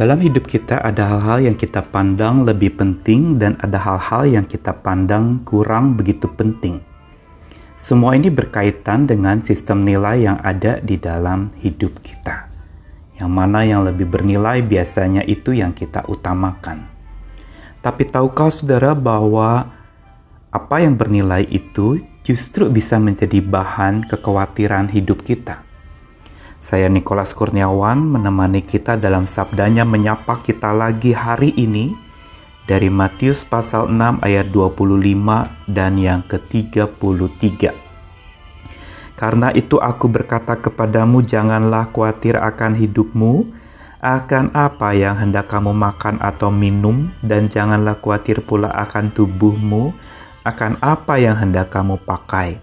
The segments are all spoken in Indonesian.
Dalam hidup kita ada hal-hal yang kita pandang lebih penting dan ada hal-hal yang kita pandang kurang begitu penting. Semua ini berkaitan dengan sistem nilai yang ada di dalam hidup kita. Yang mana yang lebih bernilai biasanya itu yang kita utamakan. Tapi tahukah saudara bahwa apa yang bernilai itu justru bisa menjadi bahan kekhawatiran hidup kita? Saya Nikolas Kurniawan menemani kita dalam sabdanya menyapa kita lagi hari ini dari Matius pasal 6 ayat 25 dan yang ke-33. Karena itu aku berkata kepadamu janganlah khawatir akan hidupmu, akan apa yang hendak kamu makan atau minum, dan janganlah khawatir pula akan tubuhmu, akan apa yang hendak kamu pakai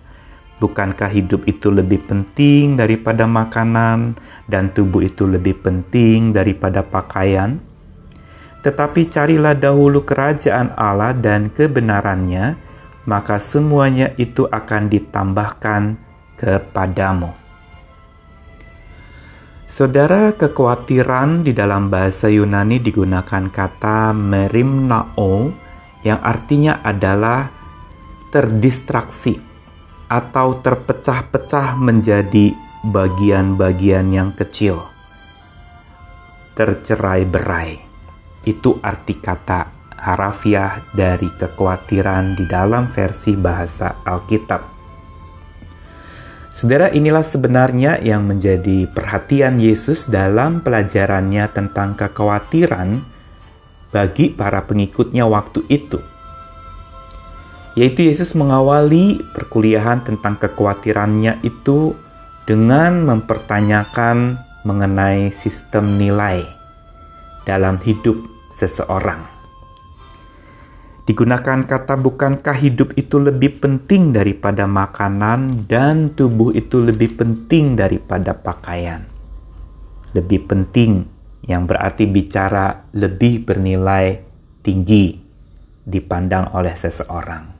Bukankah hidup itu lebih penting daripada makanan, dan tubuh itu lebih penting daripada pakaian? Tetapi carilah dahulu kerajaan Allah dan kebenarannya, maka semuanya itu akan ditambahkan kepadamu. Saudara, kekhawatiran di dalam bahasa Yunani digunakan kata merimnao yang artinya adalah terdistraksi atau terpecah-pecah menjadi bagian-bagian yang kecil. Tercerai-berai. Itu arti kata harafiah dari kekhawatiran di dalam versi bahasa Alkitab. Saudara, inilah sebenarnya yang menjadi perhatian Yesus dalam pelajarannya tentang kekhawatiran bagi para pengikutnya waktu itu yaitu Yesus mengawali perkuliahan tentang kekhawatirannya itu dengan mempertanyakan mengenai sistem nilai dalam hidup seseorang. Digunakan kata bukankah hidup itu lebih penting daripada makanan dan tubuh itu lebih penting daripada pakaian. Lebih penting yang berarti bicara lebih bernilai tinggi dipandang oleh seseorang.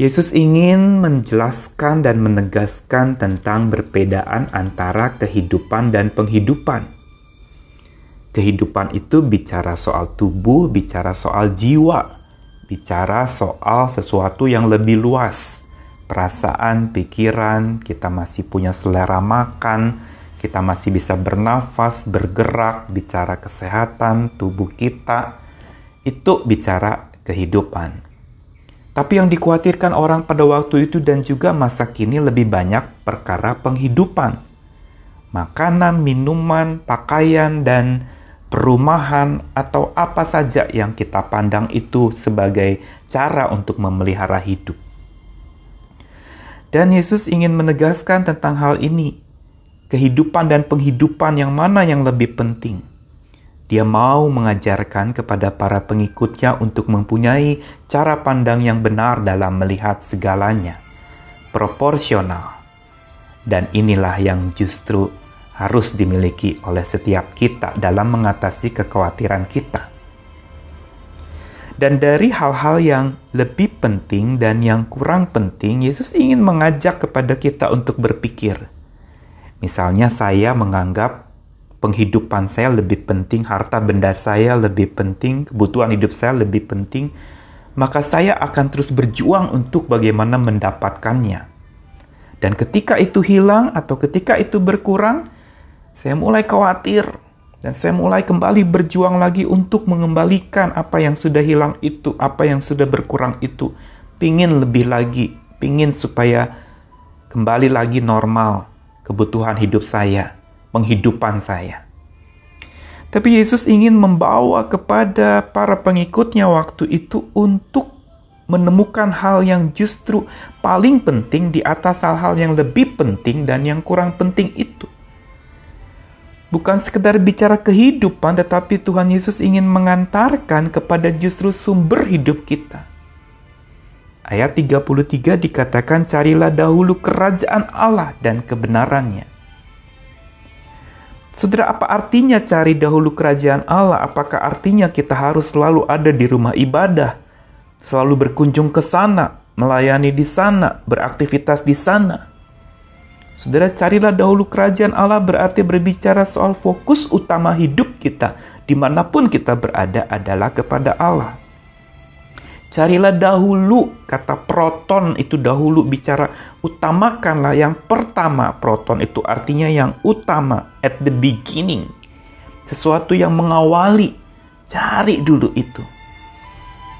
Yesus ingin menjelaskan dan menegaskan tentang perbedaan antara kehidupan dan penghidupan. Kehidupan itu bicara soal tubuh, bicara soal jiwa, bicara soal sesuatu yang lebih luas. Perasaan, pikiran, kita masih punya selera makan, kita masih bisa bernafas, bergerak, bicara kesehatan tubuh kita. Itu bicara kehidupan. Tapi yang dikhawatirkan orang pada waktu itu dan juga masa kini lebih banyak perkara penghidupan. Makanan, minuman, pakaian, dan perumahan atau apa saja yang kita pandang itu sebagai cara untuk memelihara hidup. Dan Yesus ingin menegaskan tentang hal ini. Kehidupan dan penghidupan yang mana yang lebih penting? Dia mau mengajarkan kepada para pengikutnya untuk mempunyai cara pandang yang benar dalam melihat segalanya, proporsional. Dan inilah yang justru harus dimiliki oleh setiap kita dalam mengatasi kekhawatiran kita. Dan dari hal-hal yang lebih penting dan yang kurang penting, Yesus ingin mengajak kepada kita untuk berpikir. Misalnya, saya menganggap penghidupan saya lebih penting, harta benda saya lebih penting, kebutuhan hidup saya lebih penting, maka saya akan terus berjuang untuk bagaimana mendapatkannya. Dan ketika itu hilang atau ketika itu berkurang, saya mulai khawatir dan saya mulai kembali berjuang lagi untuk mengembalikan apa yang sudah hilang itu, apa yang sudah berkurang itu. Pingin lebih lagi, pingin supaya kembali lagi normal kebutuhan hidup saya penghidupan saya. Tapi Yesus ingin membawa kepada para pengikutnya waktu itu untuk menemukan hal yang justru paling penting di atas hal-hal yang lebih penting dan yang kurang penting itu. Bukan sekedar bicara kehidupan, tetapi Tuhan Yesus ingin mengantarkan kepada justru sumber hidup kita. Ayat 33 dikatakan, Carilah dahulu kerajaan Allah dan kebenarannya Saudara, apa artinya cari dahulu kerajaan Allah? Apakah artinya kita harus selalu ada di rumah ibadah, selalu berkunjung ke sana, melayani di sana, beraktivitas di sana? Saudara, carilah dahulu kerajaan Allah berarti berbicara soal fokus utama hidup kita di mana pun kita berada adalah kepada Allah. Carilah dahulu, kata proton itu dahulu bicara utamakanlah yang pertama. Proton itu artinya yang utama, at the beginning. Sesuatu yang mengawali, cari dulu itu.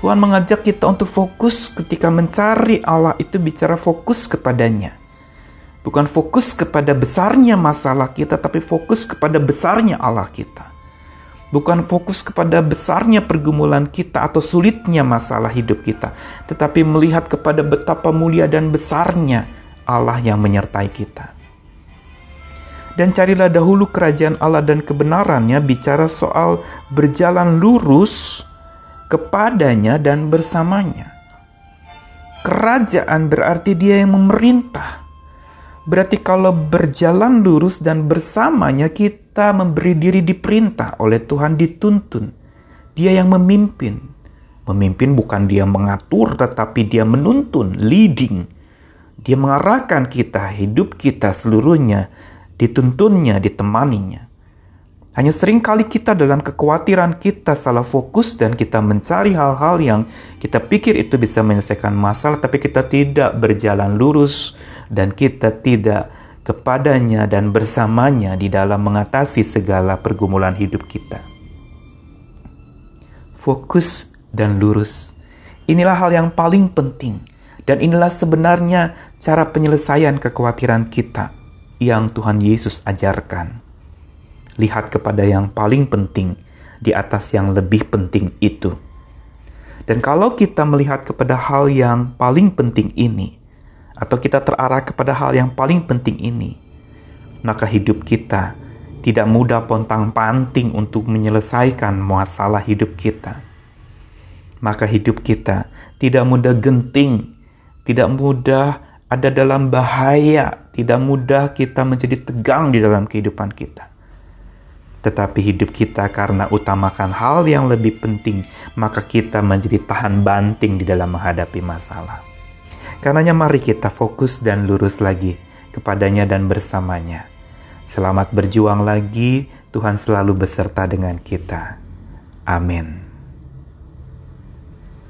Tuhan mengajak kita untuk fokus ketika mencari Allah itu bicara fokus kepadanya. Bukan fokus kepada besarnya masalah kita, tapi fokus kepada besarnya Allah kita. Bukan fokus kepada besarnya pergumulan kita atau sulitnya masalah hidup kita, tetapi melihat kepada betapa mulia dan besarnya Allah yang menyertai kita. Dan carilah dahulu kerajaan Allah dan kebenarannya, bicara soal berjalan lurus kepadanya dan bersamanya. Kerajaan berarti dia yang memerintah Berarti kalau berjalan lurus dan bersamanya kita memberi diri diperintah oleh Tuhan dituntun. Dia yang memimpin. Memimpin bukan dia mengatur tetapi dia menuntun, leading. Dia mengarahkan kita, hidup kita seluruhnya, dituntunnya, ditemaninya. Hanya sering kali kita dalam kekhawatiran kita salah fokus dan kita mencari hal-hal yang kita pikir itu bisa menyelesaikan masalah, tapi kita tidak berjalan lurus dan kita tidak kepadanya dan bersamanya di dalam mengatasi segala pergumulan hidup kita. Fokus dan lurus. Inilah hal yang paling penting dan inilah sebenarnya cara penyelesaian kekhawatiran kita yang Tuhan Yesus ajarkan lihat kepada yang paling penting di atas yang lebih penting itu. Dan kalau kita melihat kepada hal yang paling penting ini, atau kita terarah kepada hal yang paling penting ini, maka hidup kita tidak mudah pontang-panting untuk menyelesaikan masalah hidup kita. Maka hidup kita tidak mudah genting, tidak mudah ada dalam bahaya, tidak mudah kita menjadi tegang di dalam kehidupan kita tetapi hidup kita karena utamakan hal yang lebih penting, maka kita menjadi tahan banting di dalam menghadapi masalah. Karenanya mari kita fokus dan lurus lagi kepadanya dan bersamanya. Selamat berjuang lagi, Tuhan selalu beserta dengan kita. Amin.